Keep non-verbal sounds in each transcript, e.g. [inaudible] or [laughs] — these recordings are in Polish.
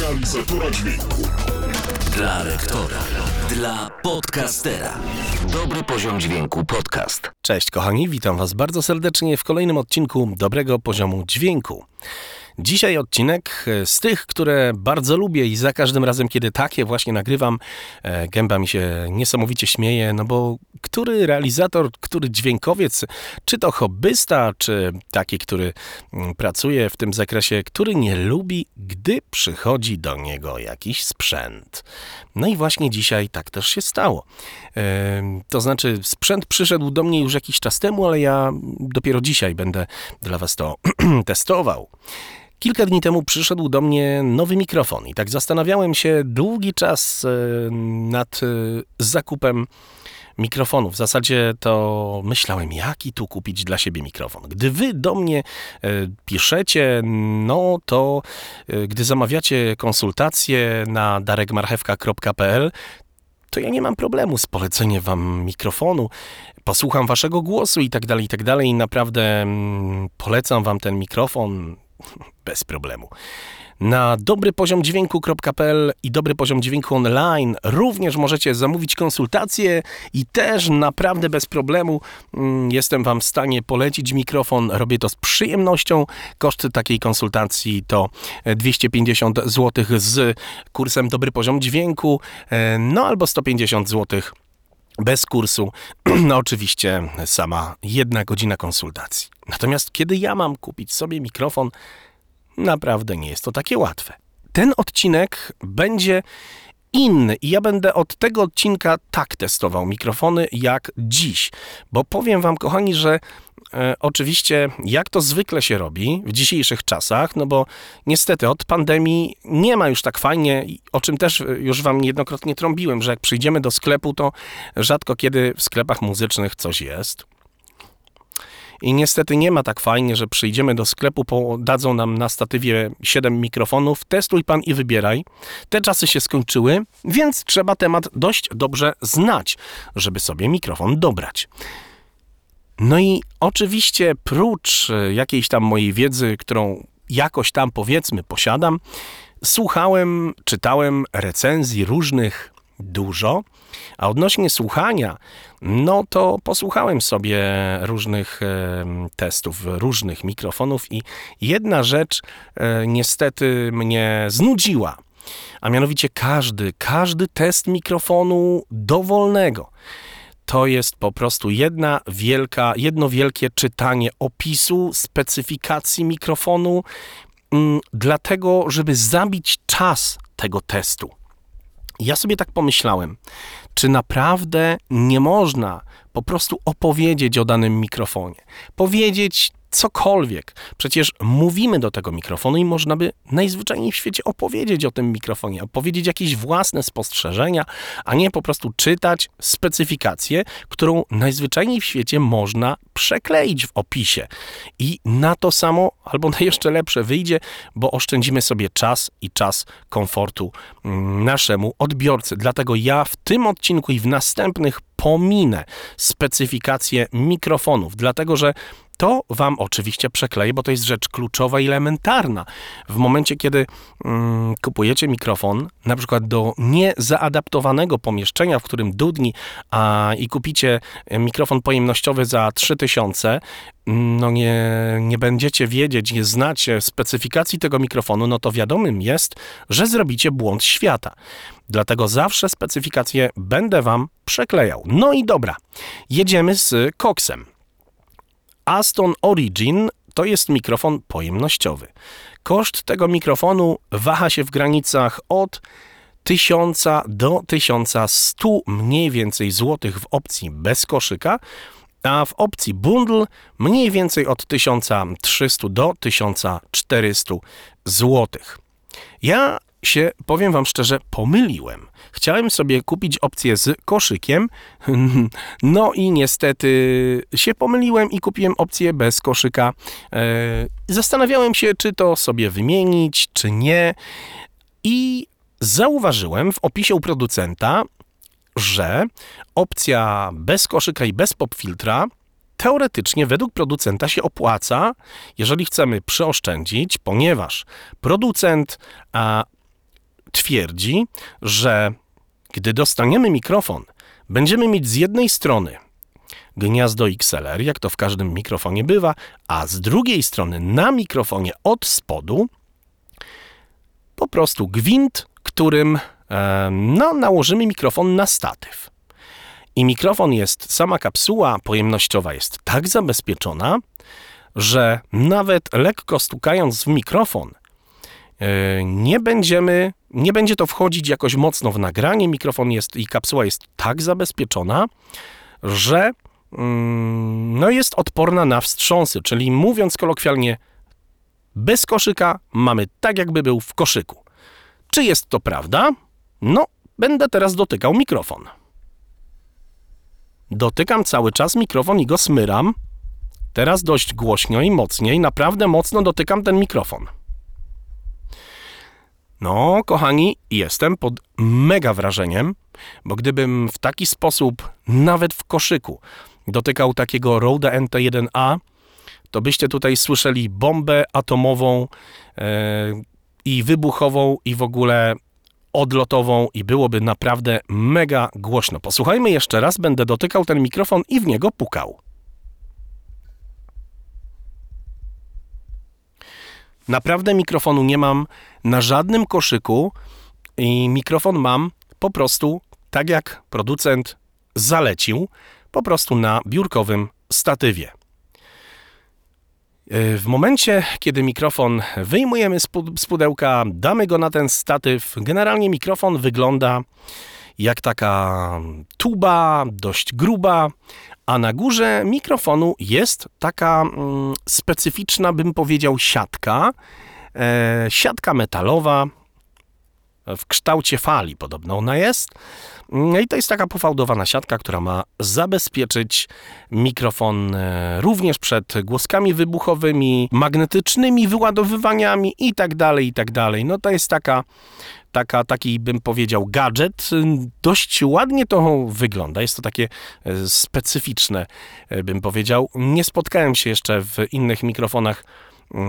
realizatora dźwięku. Dla lektora. Dla podcastera. Dobry poziom dźwięku podcast. Cześć kochani, witam Was bardzo serdecznie w kolejnym odcinku Dobrego Poziomu Dźwięku. Dzisiaj odcinek e, z tych, które bardzo lubię i za każdym razem, kiedy takie właśnie nagrywam, e, gęba mi się niesamowicie śmieje, no bo który realizator, który dźwiękowiec, czy to hobbysta, czy taki, który mm, pracuje w tym zakresie, który nie lubi, gdy przychodzi do niego jakiś sprzęt. No i właśnie dzisiaj tak też się stało. E, to znaczy, sprzęt przyszedł do mnie już jakiś czas temu, ale ja dopiero dzisiaj będę dla Was to [clears throat] testował. Kilka dni temu przyszedł do mnie nowy mikrofon i tak zastanawiałem się długi czas e, nad e, zakupem mikrofonu. W zasadzie to myślałem, jaki tu kupić dla siebie mikrofon. Gdy wy do mnie e, piszecie, no to gdy zamawiacie konsultacje na darekmarchewka.pl, to ja nie mam problemu z poleceniem wam mikrofonu, posłucham waszego głosu i tak dalej, i tak dalej. Naprawdę mm, polecam wam ten mikrofon [laughs] bez problemu. Na dobrypoziomdźwięku.pl i dobry poziom dźwięku online również możecie zamówić konsultacje i też naprawdę bez problemu mm, jestem Wam w stanie polecić mikrofon. Robię to z przyjemnością. Koszt takiej konsultacji to 250 zł z kursem Dobry Poziom Dźwięku, e, no albo 150 zł bez kursu. [clears throat] No oczywiście sama jedna godzina konsultacji. Natomiast kiedy ja mam kupić sobie mikrofon, naprawdę nie jest to takie łatwe. Ten odcinek będzie inny i ja będę od tego odcinka tak testował mikrofony jak dziś, bo powiem wam kochani, że e, oczywiście jak to zwykle się robi w dzisiejszych czasach, no bo niestety od pandemii nie ma już tak fajnie, o czym też już wam niejednokrotnie trąbiłem, że jak przyjdziemy do sklepu, to rzadko kiedy w sklepach muzycznych coś jest. I niestety nie ma tak fajnie, że przyjdziemy do sklepu, dadzą nam na statywie 7 mikrofonów, testuj pan i wybieraj. Te czasy się skończyły, więc trzeba temat dość dobrze znać, żeby sobie mikrofon dobrać. No i oczywiście, prócz e, jakiejś tam mojej wiedzy, którą jakoś tam powiedzmy posiadam, słuchałem, czytałem recenzji różnych dużo. A odnośnie słuchania, no to posłuchałem sobie różnych e, testów, różnych mikrofonów i jedna rzecz e, niestety mnie znudziła. A mianowicie każdy, każdy test mikrofonu dowolnego to jest po prostu jedna wielka, jedno wielkie czytanie opisu, specyfikacji mikrofonu, mm, dlatego, żeby zabić czas tego testu. Ja sobie tak pomyślałem, czy naprawdę nie można po prostu opowiedzieć o danym mikrofonie? Powiedzieć cokolwiek. Przecież mówimy do tego mikrofonu i można by najzwyczajniej w świecie opowiedzieć o tym mikrofonie, opowiedzieć jakieś własne spostrzeżenia, a nie po prostu czytać specyfikację, którą najzwyczajniej w świecie można przekleić w opisie. I na to samo, albo na jeszcze lepsze wyjdzie, bo oszczędzimy sobie czas i czas komfortu mm, naszemu odbiorcy. Dlatego ja w tym odcinku i w następnych pominę specyfikację mikrofonów, dlatego że to Wam oczywiście przekleję, bo to jest rzecz kluczowa i elementarna. W momencie, kiedy mm, kupujecie mikrofon, na przykład do niezaadaptowanego pomieszczenia, w którym dudni, a i kupicie mikrofon pojemnościowy za 3000, no nie, nie będziecie wiedzieć, nie znacie specyfikacji tego mikrofonu, no to wiadomym jest, że zrobicie błąd świata. Dlatego zawsze specyfikację będę Wam przeklejał. No i dobra, jedziemy z koksem. Aston Origin to jest mikrofon pojemnościowy. Koszt tego mikrofonu waha się w granicach od 1000 do 1100 mniej więcej złotych w opcji bez koszyka, a w opcji bundle mniej więcej od 1300 do 1400 złotych. Ja się, powiem Wam szczerze, pomyliłem. Chciałem sobie kupić opcję z koszykiem, [laughs] no i niestety się pomyliłem i kupiłem opcję bez koszyka. E, zastanawiałem się, czy to sobie wymienić, czy nie. I zauważyłem w opisie u producenta, że opcja bez koszyka i bez popfiltra teoretycznie według producenta się opłaca, jeżeli chcemy przeoszczędzić, ponieważ producent a, twierdzi, że gdy dostaniemy mikrofon, będziemy mieć z jednej strony gniazdo XLR, jak to w każdym mikrofonie bywa, a z drugiej strony na mikrofonie od spodu po prostu gwint, którym e, no, nałożymy mikrofon na statyw. I mikrofon jest, sama kapsuła pojemnościowa jest tak zabezpieczona, że nawet lekko stukając w mikrofon, nie będziemy, nie będzie to wchodzić jakoś mocno w nagranie. Mikrofon jest i kapsuła jest tak zabezpieczona, że mm, no jest odporna na wstrząsy, czyli mówiąc kolokwialnie, bez koszyka mamy tak, jakby był w koszyku. Czy jest to prawda? No, będę teraz dotykał mikrofon. Dotykam cały czas mikrofon i go smyram. Teraz dość głośno i mocniej, naprawdę mocno dotykam ten mikrofon. No, kochani, jestem pod mega wrażeniem, bo gdybym w taki sposób, nawet w koszyku, dotykał takiego Rode NT1A, to byście tutaj słyszeli bombę atomową e, i wybuchową i w ogóle odlotową i byłoby naprawdę mega głośno. Posłuchajmy jeszcze raz, będę dotykał ten mikrofon i w niego pukał. Naprawdę mikrofonu nie mam na żadnym koszyku i mikrofon mam po prostu tak jak producent zalecił, po prostu na biurkowym statywie. E, w momencie, kiedy mikrofon wyjmujemy z pudełka, damy go na ten statyw, generalnie mikrofon wygląda jak taka tuba, dość gruba, a na górze mikrofonu jest taka mm, specyficzna, bym powiedział, siatka. E, siatka metalowa w kształcie fali, podobno ona jest. No i to jest taka pofałdowana siatka, która ma zabezpieczyć mikrofon e, również przed głoskami wybuchowymi, magnetycznymi wyładowywaniami i tak dalej, i tak. No to jest taka, taka, taki bym powiedział gadżet. Dość ładnie to wygląda. Jest to takie e, specyficzne, e, bym powiedział. Nie spotkałem się jeszcze w innych mikrofonach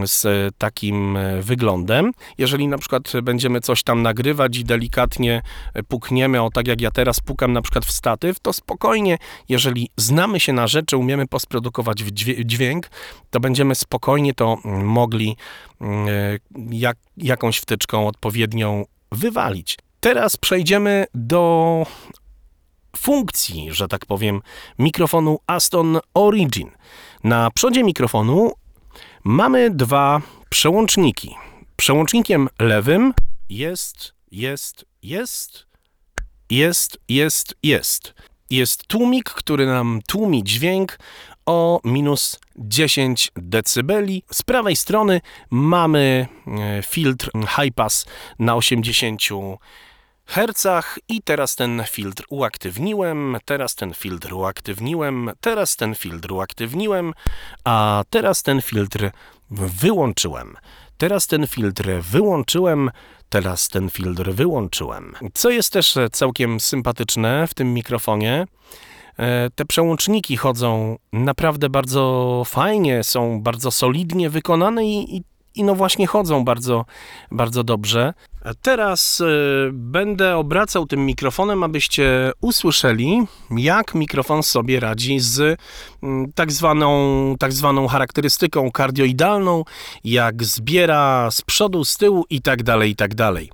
z takim e, wyglądem. Jeżeli na przykład będziemy coś tam nagrywać i delikatnie pukniemy, o tak jak ja teraz pukam na przykład w statyw, to spokojnie, jeżeli znamy się na rzeczy, umiemy posprodukować dźwięk, to będziemy spokojnie to mm, mogli mm, e, jak, jakąś wtyczką odpowiednią wywalić. Teraz przejdziemy do funkcji, że tak powiem, mikrofonu Aston Origin. Na przodzie mikrofonu Mamy dwa przełączniki. Przełącznikiem lewym jest, jest, jest, jest, jest, jest. Jest tłumik, który nam tłumi dźwięk o minus 10 dB. Z prawej strony mamy e, filtr high pass na 80 hercach i teraz ten filtr uaktywniłem, teraz ten filtr uaktywniłem, teraz ten filtr uaktywniłem, a teraz ten filtr wyłączyłem. Teraz ten filtr wyłączyłem, teraz ten filtr wyłączyłem. Co jest też całkiem sympatyczne w tym mikrofonie, e, te przełączniki chodzą naprawdę bardzo fajnie, są bardzo solidnie wykonane i, i i no właśnie chodzą bardzo, bardzo dobrze. Teraz y, będę obracał tym mikrofonem, abyście usłyszeli, jak mikrofon sobie radzi z y, tak, zwaną, tak zwaną charakterystyką kardioidalną, jak zbiera z przodu, z tyłu i tak dalej, i tak dalej.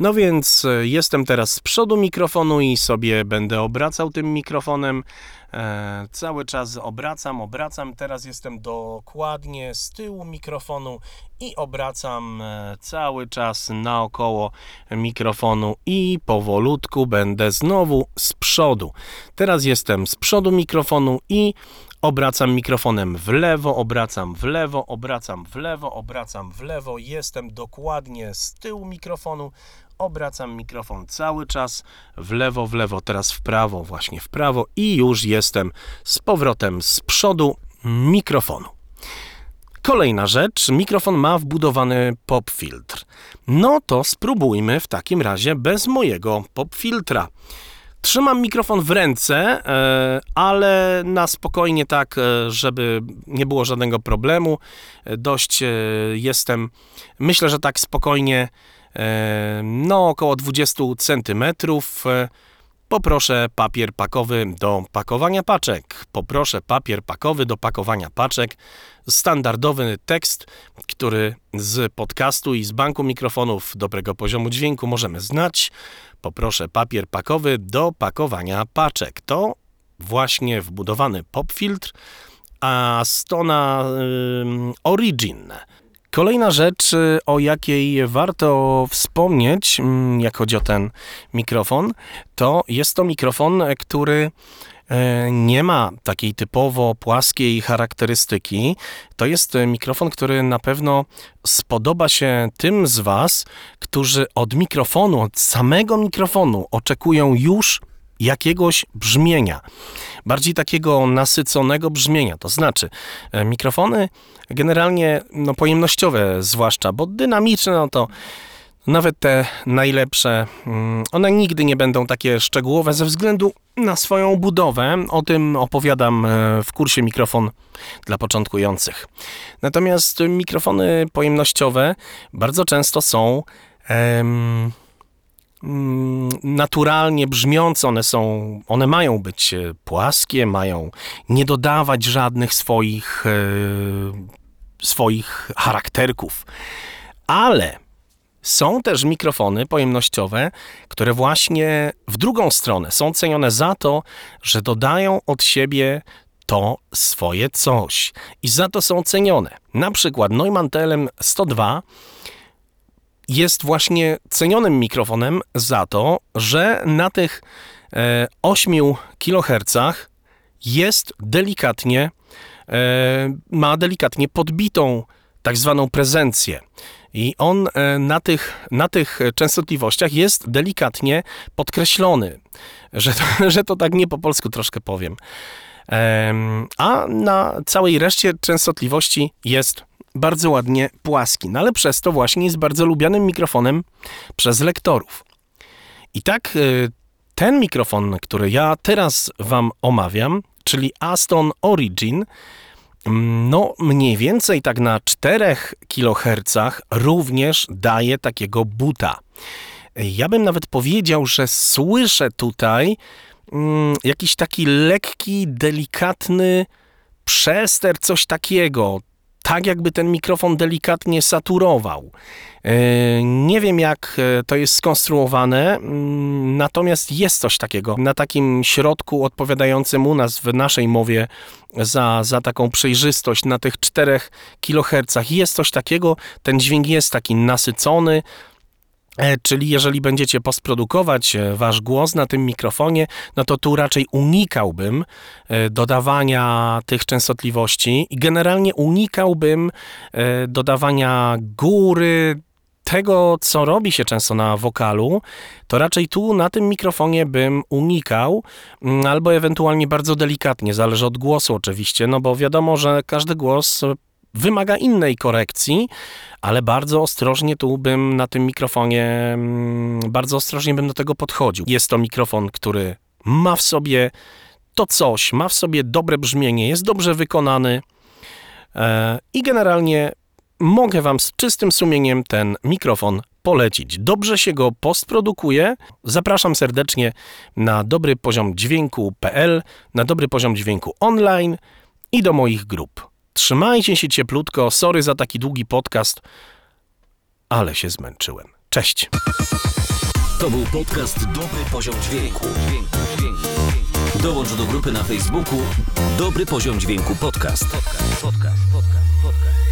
No więc y, jestem teraz z przodu mikrofonu i sobie będę obracał tym mikrofonem. E, cały czas obracam, obracam. Teraz jestem dokładnie z tyłu mikrofonu i obracam e, cały czas naokoło mikrofonu i powolutku będę znowu z przodu. Teraz jestem z przodu mikrofonu i obracam mikrofonem w lewo, obracam w lewo, obracam w lewo, obracam w lewo. Jestem dokładnie z tyłu mikrofonu, obracam mikrofon cały czas w lewo, w lewo, teraz w prawo, właśnie w prawo i już jestem z powrotem z przodu mikrofonu. Kolejna rzecz, mikrofon ma wbudowany pop filtr. No to spróbujmy w takim razie bez mojego pop filtra. Trzymam mikrofon w ręce, e, ale na spokojnie tak, e, żeby nie było żadnego problemu. E, Dość jestem, myślę, że tak spokojnie, no około 20 centymetrów. E, Poproszę papier pakowy do pakowania paczek. Poproszę papier pakowy do pakowania paczek. Standardowy tekst, który z podcastu i z banku mikrofonów dobrego poziomu dźwięku możemy znać. Poproszę papier pakowy do pakowania paczek. To właśnie wbudowany popfiltr, a stona ym, Origin. Kolejna rzecz, y, o jakiej warto wspomnieć, mm, jak chodzi o ten mikrofon, to jest to mikrofon, który e, nie ma takiej typowo płaskiej charakterystyki. To jest mikrofon, który na pewno spodoba się tym z Was, którzy od mikrofonu, od samego mikrofonu oczekują już jakiegoś brzmienia, bardziej takiego nasyconego brzmienia. To znaczy, e, mikrofony generalnie no, pojemnościowe, zwłaszcza, bo dynamiczne, no to nawet te najlepsze, mm, one nigdy nie będą takie szczegółowe ze względu na swoją budowę. O tym opowiadam e, w kursie mikrofon dla początkujących. Natomiast mikrofony pojemnościowe bardzo często są. em, naturalnie brzmiące, one są, one mają być e, płaskie, mają nie dodawać żadnych swoich, e, swoich charakterków. Ale są też mikrofony pojemnościowe, które właśnie w drugą stronę są cenione za to, że dodają od siebie to swoje coś i za to są cenione. Na przykład Neumann TLM 102 jest właśnie cenionym mikrofonem za to, że na tych e, 8 kHz jest delikatnie, e, ma delikatnie podbitą tak zwaną prezencję. I on e, na tych, na tych częstotliwościach jest delikatnie podkreślony, że to, [laughs] że to tak nie po polsku troszkę powiem. A na całej reszcie częstotliwości jest bardzo ładnie płaski, no ale przez to właśnie jest bardzo lubianym mikrofonem przez lektorów. I tak y, ten mikrofon, który ja teraz Wam omawiam, czyli Aston Origin, mm, no mniej więcej tak na 4 kHz również daje takiego buta. Ja bym nawet powiedział, że słyszę tutaj mm, jakiś taki lekki, delikatny przester, coś takiego. Tak jakby ten mikrofon delikatnie saturował. E, Nie wiem, jak e, to jest skonstruowane, mm, natomiast jest coś takiego na takim środku odpowiadającym u nas w naszej mowie za, za taką przejrzystość na tych 4 kHz. Jest coś takiego, ten dźwięk jest taki nasycony, Czyli jeżeli będziecie postprodukować e, wasz głos na tym mikrofonie, no to tu raczej unikałbym e, dodawania tych częstotliwości i generalnie unikałbym e, dodawania góry, tego, co robi się często na wokalu, to raczej tu na tym mikrofonie bym unikał, mm, albo ewentualnie bardzo delikatnie, zależy od głosu oczywiście, no bo wiadomo, że każdy głos e, wymaga innej korekcji, ale bardzo ostrożnie tu bym na tym mikrofonie, mm, bardzo ostrożnie bym do tego podchodził. Jest to mikrofon, który ma w sobie to coś, ma w sobie dobre brzmienie, jest dobrze wykonany e, i generalnie mogę Wam z czystym sumieniem ten mikrofon polecić. Dobrze się go postprodukuje. Zapraszam serdecznie na dobry poziom dźwięku.pl, na dobry poziom dźwięku online i do moich grup. Trzymajcie się cieplutko. Sorry za taki długi podcast, ale się zmęczyłem. Cześć. To był podcast Dobry Poziom Dźwięku. Dołącz do grupy na Facebooku Dobry Poziom Dźwięku Podcast. podcast, podcast, podcast.